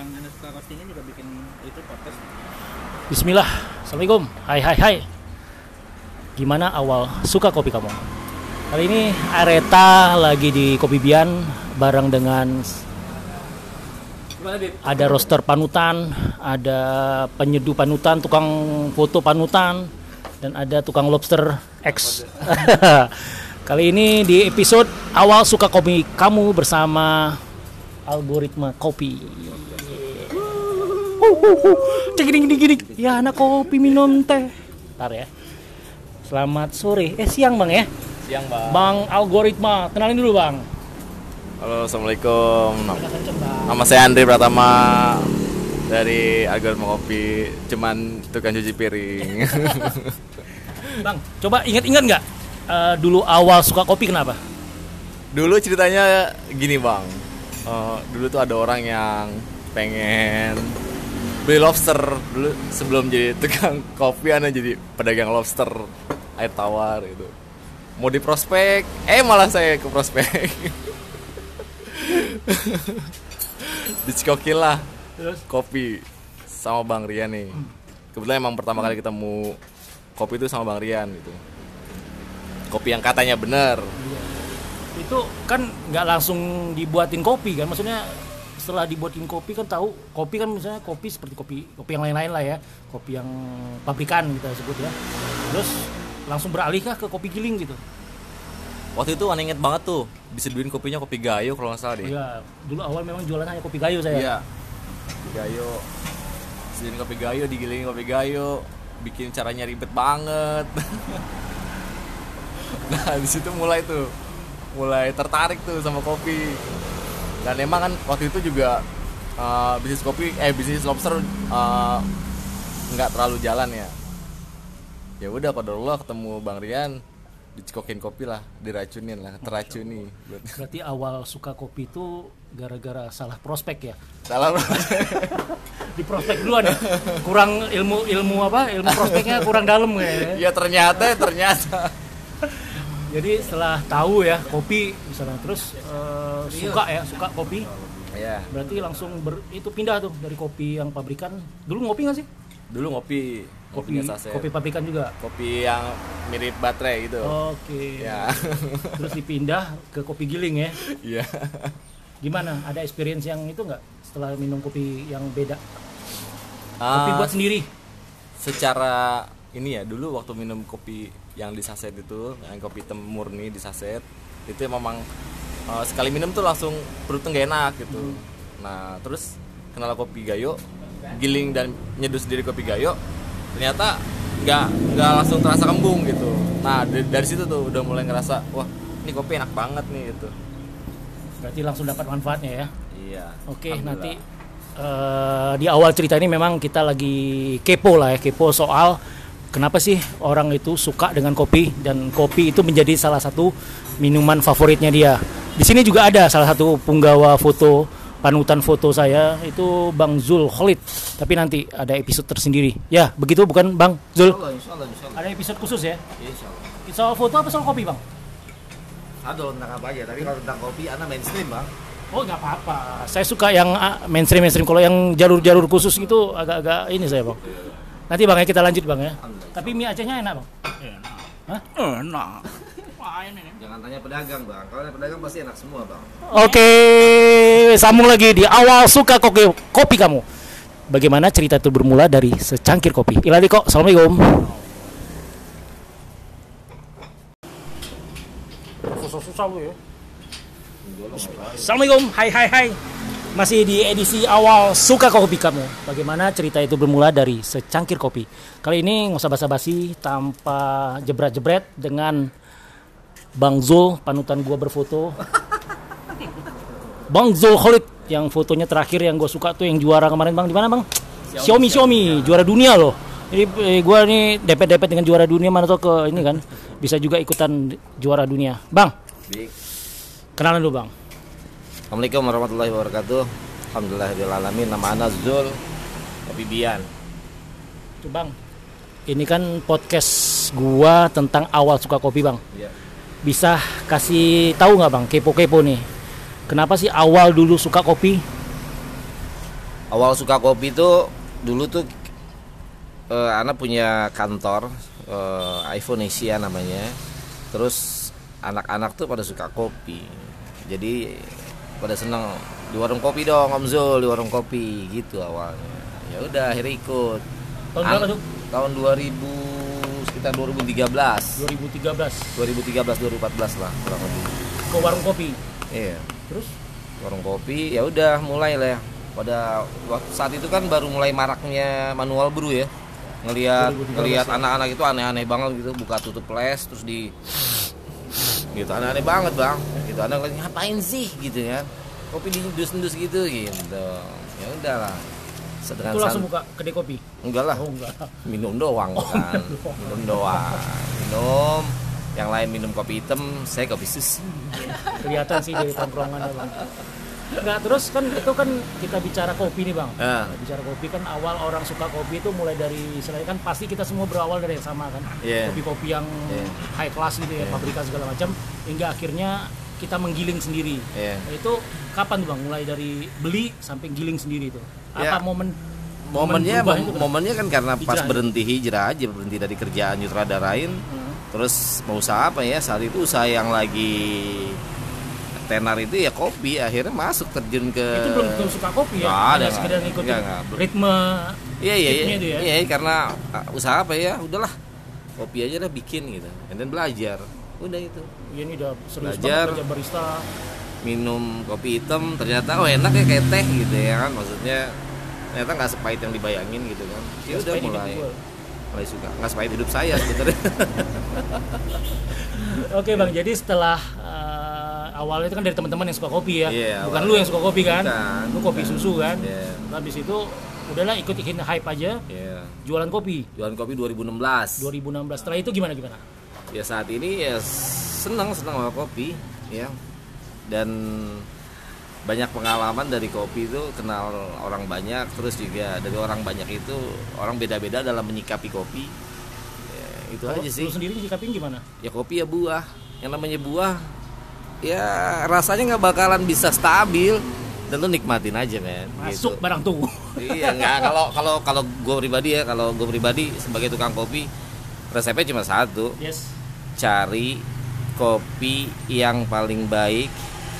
yang Anda suka roastingin juga bikin itu podcast. Bismillah. Assalamualaikum. Hai hai hai. Gimana awal suka kopi kamu? Kali ini Areta lagi di Kopi Bian bareng dengan ada roster panutan, ada penyeduh panutan, tukang foto panutan, dan ada tukang lobster X. Kali ini di episode awal suka kopi kamu bersama algoritma kopi. Cek gini gini gini. Ya anak kopi minum teh. Ntar ya. Selamat sore. Eh siang bang ya. Siang bang. Bang algoritma. Kenalin dulu bang. Halo assalamualaikum. Nama, saya Andre Pratama dari Algoritma Kopi. Cuman tukang cuci piring. Bang, coba ingat-ingat nggak eh, dulu awal suka kopi kenapa? dulu ceritanya gini bang. Eh, dulu tuh ada orang yang pengen beli lobster dulu sebelum jadi tukang kopi ana jadi pedagang lobster air tawar gitu mau di prospek eh malah saya ke prospek dicikokin lah Terus? kopi sama Bang Rian nih. Kebetulan emang pertama kali ketemu kopi itu sama Bang Rian gitu. Kopi yang katanya bener. Itu kan nggak langsung dibuatin kopi kan? Maksudnya setelah dibuatin kopi kan tahu kopi kan misalnya kopi seperti kopi kopi yang lain-lain lah ya, kopi yang pabrikan kita sebut ya. Terus langsung beralih kah ke kopi giling gitu? Waktu itu aneh inget banget tuh diseduhin kopinya kopi gayo kalau nggak salah deh. Iya, dulu awal memang jualan hanya kopi gayo saya. Iya. Gayo. Diseduhin kopi gayo, digilingin kopi gayo, bikin caranya ribet banget. nah di situ mulai tuh, mulai tertarik tuh sama kopi. Dan emang kan waktu itu juga eh, bisnis kopi, eh bisnis lobster eh, nggak terlalu jalan ya. Ya udah pada Allah ketemu Bang Rian, dicekokin kopi lah, diracunin lah, teracuni. Berarti awal suka kopi itu gara-gara salah prospek ya? Salah Di prospek duluan ya? Kurang ilmu ilmu apa? Ilmu prospeknya kurang dalam ya? Ya ternyata ternyata. Jadi setelah tahu ya kopi misalnya terus eh, suka ya suka kopi. Ya, berarti langsung ber, itu pindah tuh dari kopi yang pabrikan. Dulu ngopi nggak sih? Dulu ngopi, kopi kopi pabrikan juga? Kopi yang mirip baterai gitu. oke. Ya. terus dipindah ke kopi giling ya? Iya. gimana? Ada experience yang itu nggak setelah minum kopi yang beda? Kopi Ah, buat sendiri? secara ini ya dulu waktu minum kopi yang di saset itu, yang kopi hitam murni di saset, itu memang eh, sekali minum tuh langsung perutnya gak enak gitu. Nah, terus kenal kopi gayo, giling dan nyeduh sendiri kopi gayo, ternyata nggak nggak langsung terasa kembung gitu. Nah, dari, dari situ tuh udah mulai ngerasa, wah, ini kopi enak banget nih gitu. berarti langsung dapat manfaatnya ya Iya. Oke, nanti eh, di awal cerita ini memang kita lagi kepo lah ya, kepo soal kenapa sih orang itu suka dengan kopi dan kopi itu menjadi salah satu minuman favoritnya dia. Di sini juga ada salah satu punggawa foto panutan foto saya itu Bang Zul Khalid. Tapi nanti ada episode tersendiri. Ya, begitu bukan Bang Zul? Insya Allah, insya Allah. Ada episode khusus ya? Insya Allah. Soal foto apa soal kopi, Bang? Ada tentang apa aja, tapi kalau tentang kopi, anak mainstream bang. Oh nggak apa-apa. Saya suka yang ah, mainstream mainstream. Kalau yang jalur-jalur khusus itu agak-agak ini saya bang. Nanti bang ya kita lanjut bang ya. Tapi mie Acehnya enak bang. Hah? Enak. Jangan tanya pedagang bang, kalau ada pedagang pasti enak semua bang. Oke, sambung lagi di awal suka kopi kopi kamu. Bagaimana cerita itu bermula dari secangkir kopi. Iladi kok. Assalamualaikum. Susah-susah lu ya. Assalamualaikum, hai hai hai. Masih di edisi awal suka kopi kamu. Bagaimana cerita itu bermula dari secangkir kopi. Kali ini nggak usah basa-basi, tanpa jebret-jebret dengan Bang Zul, panutan gua berfoto. Bang Zul Khalid yang fotonya terakhir yang gue suka tuh yang juara kemarin bang di mana bang? Xiaomi Xiaomi juara dunia loh. Jadi eh, gua nih depet-depet dengan juara dunia mana tuh ke ini kan bisa juga ikutan juara dunia. Bang, Big. kenalan dulu bang. Assalamualaikum warahmatullahi wabarakatuh. Alhamdulillahirrahmanirrahim. Nama Ana Zul. Kopi Bian. Tuh bang, ini kan podcast gua tentang awal suka kopi bang. Iya. Bisa kasih tahu nggak bang, kepo-kepo nih. Kenapa sih awal dulu suka kopi? awal suka kopi itu dulu tuh eh, anak punya kantor eh, iPhone Asia namanya terus anak-anak tuh pada suka kopi jadi pada seneng di warung kopi dong Om Zul di warung kopi gitu awalnya. Ya udah akhirnya ikut. Tahun berapa tuh? tahun 2000 sekitar 2013 2013 2013 2014 lah kurang lebih. Ke warung kopi. iya. Terus? Warung kopi ya udah mulai lah ya. Pada waktu saat itu kan baru mulai maraknya manual brew ya. Ngelihat 2013 ngelihat ya. anak-anak itu aneh-aneh banget gitu buka tutup flash terus di gitu aneh-aneh banget bang gitu anak ngeliat, ngapain sih gitu kan kopi di dus-dus gitu gitu ya udahlah sedangkan itu langsung buka kedai kopi. enggak lah Oh enggak. minum doang kan minum doang minum yang lain minum kopi hitam saya kopi susu Kelihatan sih dari tongkrongannya bang. Enggak terus kan itu kan kita bicara kopi nih bang. Ah. Bicara kopi kan awal orang suka kopi itu mulai dari selain kan pasti kita semua berawal dari yang sama kan. Iya. Kopi-kopi yang Iya. high class gitu ya, pabrikan segala macam hingga akhirnya kita menggiling sendiri. Iya. Nah, itu kapan tuh bang? Mulai dari beli sampai giling sendiri itu. Apa Ya. momen momennya berubah mom- itu, Bang? momennya kan karena pas Hijrah. berhenti hijrah aja berhenti dari kerjaan nyutradarain Hmm. terus mau usaha apa ya saat itu usaha yang lagi tenar itu ya kopi akhirnya masuk terjun ke itu belum belum suka kopi ya? Hanya ada, sekedar ngikutin Nggak, nggak. ritme iya iya iya ya? iya karena uh, usaha apa ya udahlah kopi aja lah bikin gitu dan belajar udah itu ya ini udah serius Belajar. banget belajar barista. minum kopi hitam ternyata oh enak ya kayak teh gitu ya kan maksudnya ternyata nggak sepahit yang dibayangin gitu kan ya udah mulai mulai suka nggak sepahit hidup saya sebenarnya Oke bang, jadi setelah eh, awalnya itu kan dari teman-teman yang suka kopi ya, Iya, bukan lu yang suka kopi kan? Bukan, lu kopi bukan. susu kan? Iya. Nah, Habis itu udahlah ikut ikutin hype aja, ya jualan kopi jualan kopi 2016 2016. Setelah itu gimana gimana? Ya saat ini ya senang senang sama kopi ya dan banyak pengalaman dari kopi itu kenal orang banyak terus juga dari orang banyak itu orang beda-beda dalam menyikapi kopi Ya, itu Kalau aja sih Lu sendiri nyikapin gimana? ya kopi ya buah yang namanya buah ya rasanya nggak bakalan bisa stabil dan lu nikmatin aja men Masuk gitu. barang tuh. iya nggak kalau kalau kalau gue pribadi ya kalau gue pribadi sebagai tukang kopi resepnya cuma satu yes. Cari kopi yang paling baik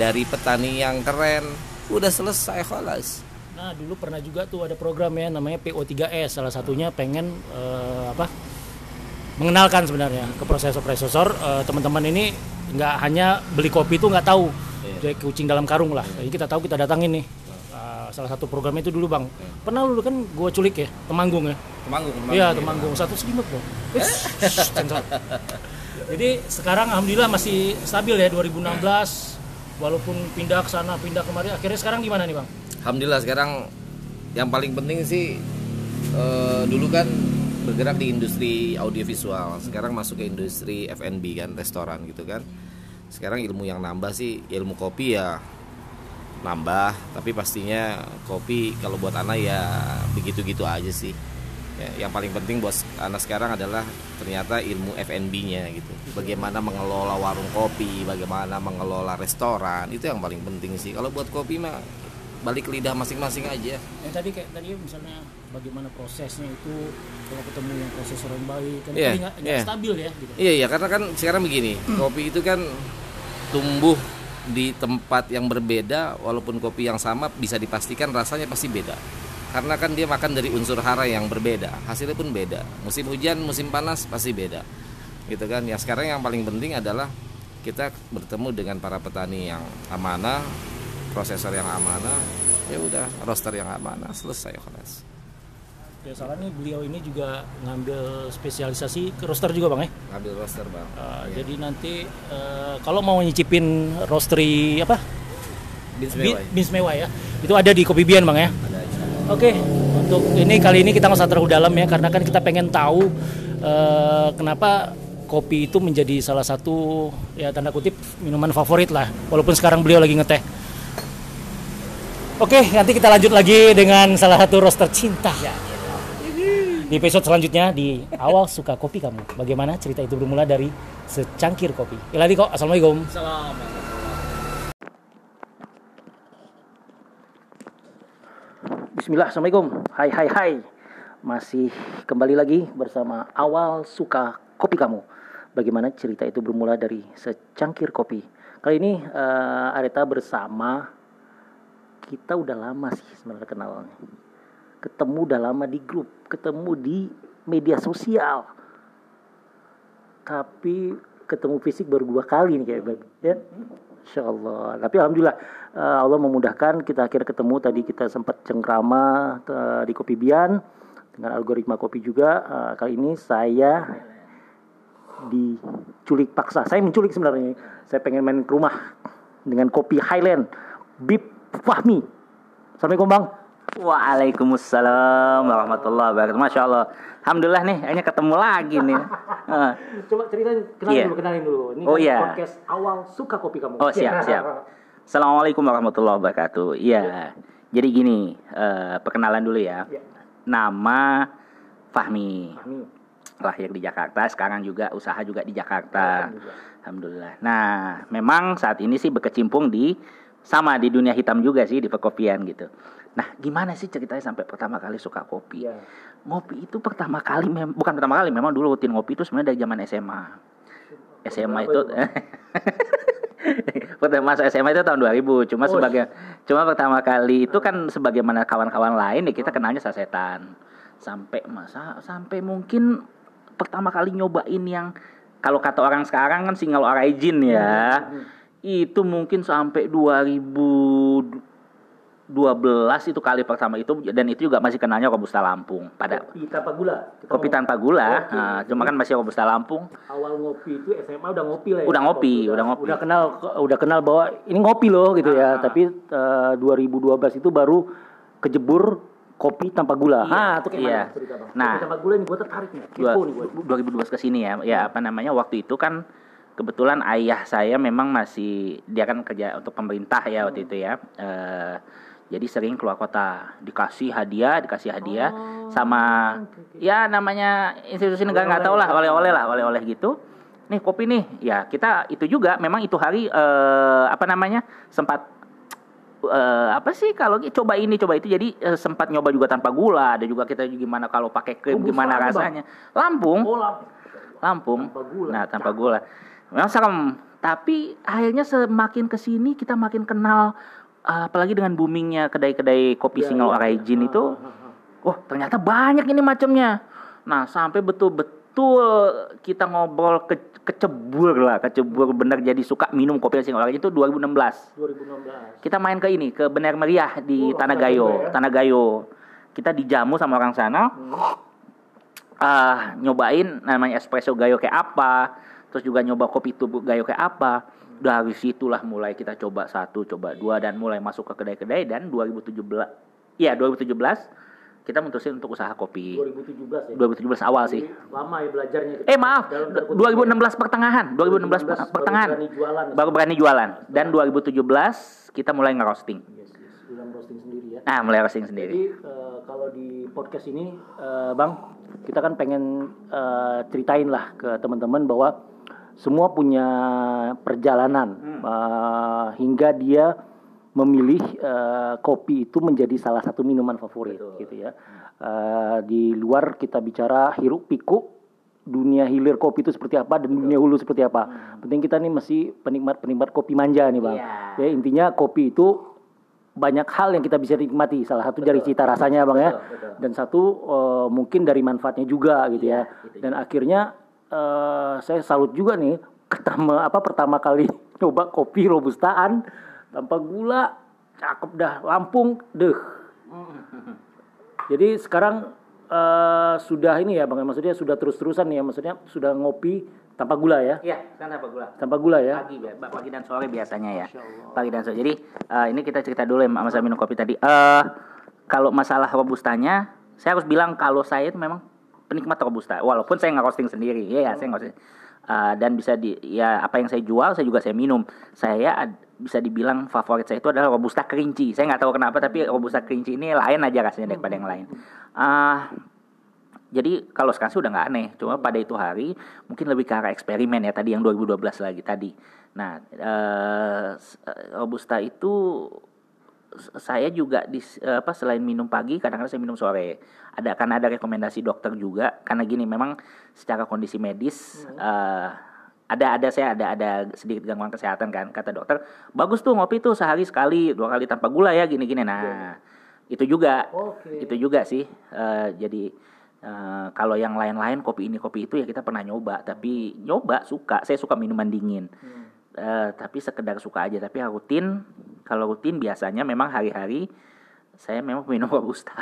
dari petani yang keren. Udah selesai kholas. Nah dulu pernah juga tuh ada program ya namanya PO3S salah satunya pengen eh, apa mengenalkan sebenarnya ke prosesor-prosesor. Eh, teman-teman ini nggak hanya beli kopi itu nggak tahu. Jadi kucing dalam karung lah. Jadi kita tahu kita datangin nih. Eh, salah satu programnya itu dulu bang. Pernah dulu kan gua culik ya temanggung ya? Temanggung iya temanggung. Satu selimut bang. jadi sekarang alhamdulillah masih stabil ya 2016 walaupun pindah ke sana pindah kemari akhirnya sekarang gimana nih bang? Alhamdulillah sekarang yang paling penting sih eh, dulu kan bergerak di industri audiovisual. Sekarang masuk ke industri F&B kan restoran gitu kan. Sekarang ilmu yang nambah sih ilmu kopi ya nambah. Tapi pastinya kopi kalau buat anak ya begitu-gitu aja sih ya, yang paling penting buat anak sekarang adalah ternyata ilmu F&B-nya gitu. Bagaimana mengelola warung kopi bagaimana mengelola restoran itu yang paling penting sih. Kalau buat kopi mah balik lidah masing-masing aja. Yang tadi kayak tadi misalnya bagaimana prosesnya itu kalau ketemu yang prosesor yang baik kan nggak nggak iya. stabil ya gitu. Iya iya karena kan sekarang begini kopi itu kan tumbuh di tempat yang berbeda walaupun kopi yang sama bisa dipastikan rasanya pasti beda karena kan dia makan dari unsur hara yang berbeda. Hasilnya pun beda. Musim hujan musim panas pasti beda. Gitu kan? Ya sekarang yang paling penting adalah kita bertemu dengan para petani yang amanah prosesor yang amanah ya udah roster yang amanah selesai kelas ya salah nih beliau ini juga ngambil spesialisasi ke roaster juga bang ya? Ngambil roster bang. Uh, jadi nanti uh, kalau mau nyicipin roastery apa? Beans Bi- mewah. Beans mewah ya. Itu ada di Kopi Bian bang ya? Ada Oke, untuk ini kali ini kita nggak usah terlalu dalam ya, karena kan kita pengen tahu eh, kenapa kopi itu menjadi salah satu ya tanda kutip minuman favorit lah, walaupun sekarang beliau lagi ngeteh. Oke, nanti kita lanjut lagi dengan salah satu roster cinta. Di episode selanjutnya di awal suka kopi kamu. Bagaimana cerita itu bermula dari secangkir kopi. Iladi kok, assalamualaikum. Bismillah, Assalamualaikum. Hai, hai, hai. Masih kembali lagi bersama Awal Suka Kopi Kamu. Bagaimana cerita itu bermula dari secangkir kopi. Kali ini uh, Areta bersama kita udah lama sih sebenarnya kenalnya. Ketemu udah lama di grup, ketemu di media sosial. Tapi ketemu fisik baru dua kali nih kayak ya. Insya Allah. Tapi alhamdulillah uh, Allah memudahkan kita akhirnya ketemu tadi kita sempat cengkrama uh, di Kopi Bian dengan algoritma kopi juga. Uh, kali ini saya diculik paksa. Saya menculik sebenarnya. Saya pengen main ke rumah dengan kopi Highland Bib Fahmi. Assalamualaikum Bang. Waalaikumsalam warahmatullahi wabarakatuh. Masya Allah. Alhamdulillah nih, hanya ketemu lagi nih. Uh. Coba ceritain, kenalin Iya. dulu, kenalin dulu. Ini Oh, iya. podcast awal suka kopi kamu. Oh siap siap. Assalamualaikum warahmatullahi wabarakatuh. Iya. Jadi gini, eh, perkenalan dulu ya. Iya. Nama Fahmi. Fahmi. Lahir di Jakarta, sekarang juga usaha juga di Jakarta. Alhamdulillah. Alhamdulillah. Nah, memang saat ini sih berkecimpung di sama di dunia hitam juga sih di perkopian gitu. Nah, gimana sih ceritanya sampai pertama kali suka kopi? Iya. Ngopi itu pertama kali mem- bukan pertama kali, memang dulu rutin ngopi itu sebenarnya dari zaman SMA. SMA itu pertama masuk SMA itu tahun 2000. Cuma Oh, sebagai cuma pertama kali itu kan sebagaimana kawan-kawan lain ya kita kenalnya sasetan. Sampai masa sampai mungkin pertama kali nyobain yang kalau kata orang sekarang kan single origin ya. Itu mungkin sampai 2012 itu kali pertama itu dan itu juga masih kenalnya Robusta Lampung pada Kopi tanpa gula. Kita kopi tanpa gula. Oke. Nah, cuma kan masih Robusta Lampung. awal ngopi itu SMA udah ngopi lah ya. Udah ngopi, Kopi udah ngopi. Udah kenal udah kenal bahwa ini ngopi loh gitu Ah, ya. ah. Tapi eh, 2012 itu baru kejebur kopi tanpa gula. Iya, Ah, itu kayak iya. mana cerita Bang? Nah. kopi tanpa gula ini gua tertarik nih. Dua- Kepo nih gua. 2012 ke sini ya. Ya apa namanya waktu itu kan kebetulan ayah saya memang masih dia kan kerja untuk pemerintah ya waktu itu ya. Eh, jadi sering keluar kota, dikasih hadiah, dikasih hadiah sama ya namanya institusi negara nggak tahu lah, oleh-oleh lah, oleh-oleh gitu. Nih kopi nih, ya kita itu juga memang itu hari eh, apa namanya sempat eh, apa sih kalau coba ini coba itu jadi eh, sempat nyoba juga tanpa gula, ada juga kita gimana kalau pakai krim Robusta gimana apa, Bang? rasanya. Lampung. Oh, lampu. Lampung. Tanpa gula. Nah, tanpa gula. Memang serem, tapi akhirnya semakin ke sini kita makin kenal uh, apalagi dengan boomingnya kedai-kedai kopi Iya, single iya, origin itu. Wah, ternyata banyak ini macamnya. Nah, sampai betul-betul kita ngobrol ke kecebur lah, kecebur bener jadi suka minum kopi single origin itu 2016 2016. kita main ke ini ke Bener Meriah di Oh, Tanah Gayo ya? Tanah Gayo. Kita dijamu sama orang sana. Ah, nyobain namanya espresso gayo kayak apa, terus juga nyoba kopi tubuh gayo kayak apa. Dari situlah mulai kita coba satu, coba dua dan mulai masuk ke kedai-kedai dan 2017 Iya, 2017 kita mutusin untuk usaha kopi. 2017 ya. 2017 awal sih. Jadi Lama ya belajarnya. Eh maaf, Dalam tanda kutip 2016 pertengahan, 2016 2016 pertengahan. baru berani jualan. Baru berani jualan dan 2017 kita mulai ngerosting. Yes, yes. Roasting sendiri ya. Nah, mulai roasting sendiri. Jadi eh, kalau di podcast ini, eh, Bang, kita kan pengen eh, ceritain lah ke teman-teman bahwa semua punya perjalanan eh, hingga dia memilih eh, kopi itu menjadi salah satu minuman favorit, gitu ya. Eh, di luar kita bicara hiruk pikuk dunia hilir kopi itu seperti apa dan dunia hulu seperti apa. Penting kita nih masih penikmat-penikmat kopi manja nih, Bang. Iya. Ya intinya kopi itu banyak hal yang kita bisa nikmati. Salah satu dari cita rasanya, Bang ya. Dan satu eh, mungkin dari manfaatnya juga gitu ya. Dan akhirnya eh, saya salut juga nih pertama apa pertama kali coba kopi robustaan tanpa gula, cakep dah, Lampung, deh. Jadi sekarang eh, sudah ini ya, Bang. Maksudnya sudah terus-terusan nih ya. Maksudnya sudah ngopi tanpa gula ya. Iya, kan apa gula? Tanpa gula ya. Pagi, pagi dan sore biasanya ya. Pagi dan sore. Jadi eh, ini kita cerita dulu ya sama saya minum kopi tadi. Eh kalau masalah robustanya, saya harus bilang kalau saya itu memang penikmat robusta. Walaupun saya nggak roasting sendiri, ya, ya saya nggak roasting. Eh, dan bisa di ya apa yang saya jual saya juga saya minum. Saya ad- bisa dibilang favorit saya itu adalah robusta kerinci. Saya nggak tahu kenapa tapi robusta kerinci ini lain aja rasanya daripada yang lain. Ah jadi kalau sekarang sih udah nggak aneh, cuma pada itu hari mungkin lebih ke arah eksperimen ya tadi yang 2012 lagi tadi. Nah, eh, robusta itu saya juga di eh, apa selain minum pagi kadang-kadang saya minum sore. Ada karena ada rekomendasi dokter juga. Karena gini memang secara kondisi medis eh, ada ada saya ada ada sedikit gangguan kesehatan kan kata dokter. Bagus tuh ngopi tuh sehari sekali dua kali tanpa gula ya gini-gini. Nah itu juga. Oke. itu juga sih Eh, jadi eh, kalau yang lain-lain kopi ini kopi itu ya kita pernah nyoba. Tapi nyoba suka. Saya suka minuman dingin. Eh, tapi sekedar suka aja. Tapi rutin kalau rutin biasanya memang hari-hari saya memang minum robusta.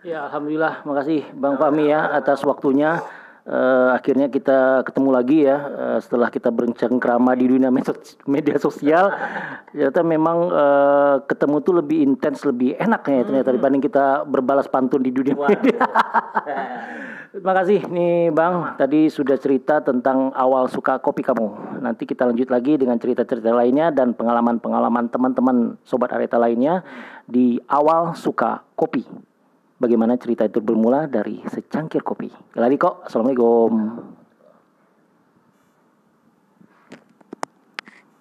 Ya, alhamdulillah, makasih Bang Fahmi ya atas waktunya. Eh, akhirnya kita ketemu lagi ya eh, setelah kita bercengkrama di dunia media sosial. Ternyata memang eh, ketemu tuh lebih intens, lebih enak ya ternyata dibanding kita berbalas pantun di dunia media. Terima kasih nih Bang, tadi sudah cerita tentang awal suka kopi kamu. Nanti kita lanjut lagi dengan cerita-cerita lainnya dan pengalaman-pengalaman teman-teman sobat Areta lainnya di awal suka kopi. Bagaimana cerita itu bermula dari secangkir kopi. Lari kok, Assalamualaikum.